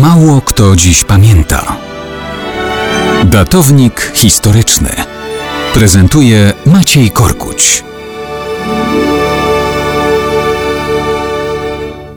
Mało kto dziś pamięta. Datownik historyczny prezentuje Maciej Korkuć.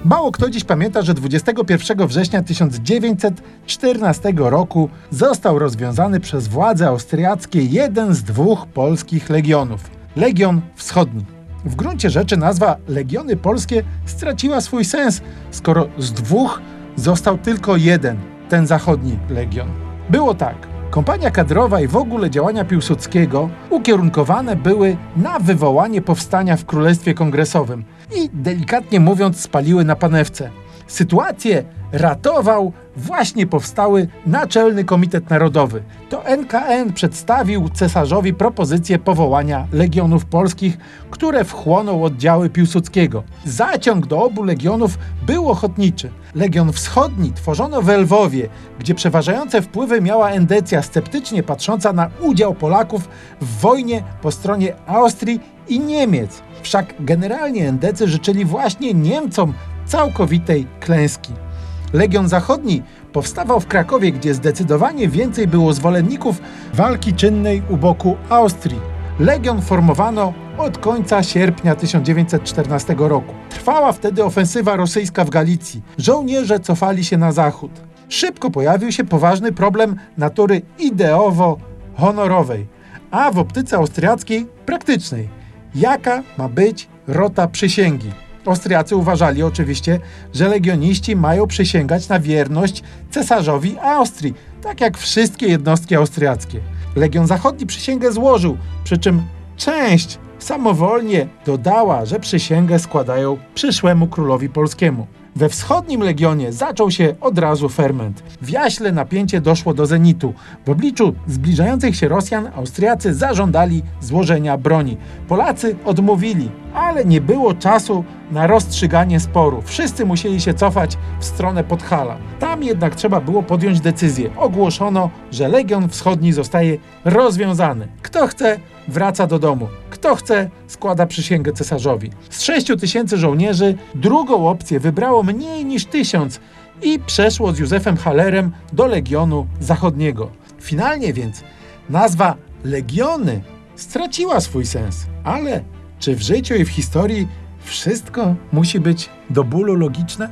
Mało kto dziś pamięta, że 21 września 1914 roku został rozwiązany przez władze austriackie jeden z dwóch polskich legionów Legion Wschodni. W gruncie rzeczy nazwa Legiony Polskie straciła swój sens, skoro z dwóch został tylko jeden, ten zachodni legion. Było tak. Kompania kadrowa i w ogóle działania Piłsudskiego ukierunkowane były na wywołanie powstania w Królestwie Kongresowym i delikatnie mówiąc spaliły na panewce. Sytuację ratował właśnie powstały Naczelny Komitet Narodowy. NKN przedstawił cesarzowi propozycję powołania legionów polskich, które wchłoną oddziały Piłsudskiego. Zaciąg do obu legionów był ochotniczy. Legion Wschodni tworzono w Lwowie, gdzie przeważające wpływy miała Endecja, sceptycznie patrząca na udział Polaków w wojnie po stronie Austrii i Niemiec. Wszak generalnie Endecy życzyli właśnie Niemcom całkowitej klęski. Legion Zachodni powstawał w Krakowie, gdzie zdecydowanie więcej było zwolenników walki czynnej u boku Austrii. Legion formowano od końca sierpnia 1914 roku. Trwała wtedy ofensywa rosyjska w Galicji. Żołnierze cofali się na zachód. Szybko pojawił się poważny problem natury ideowo-honorowej, a w optyce austriackiej praktycznej. Jaka ma być rota przysięgi? Austriacy uważali oczywiście, że legioniści mają przysięgać na wierność cesarzowi Austrii, tak jak wszystkie jednostki austriackie. Legion Zachodni przysięgę złożył, przy czym część samowolnie dodała, że przysięgę składają przyszłemu królowi polskiemu. We wschodnim legionie zaczął się od razu ferment. W Jaśle napięcie doszło do zenitu. W obliczu zbliżających się Rosjan Austriacy zażądali złożenia broni. Polacy odmówili, ale nie było czasu na rozstrzyganie sporu. Wszyscy musieli się cofać w stronę Podhala. Tam jednak trzeba było podjąć decyzję. Ogłoszono, że Legion Wschodni zostaje rozwiązany. Kto chce, wraca do domu. Kto chce, składa przysięgę cesarzowi. Z 6 tysięcy żołnierzy drugą opcję wybrało mniej niż tysiąc i przeszło z Józefem Hallerem do Legionu Zachodniego. Finalnie więc nazwa Legiony straciła swój sens, ale czy w życiu i w historii wszystko musi być do bólu logiczne?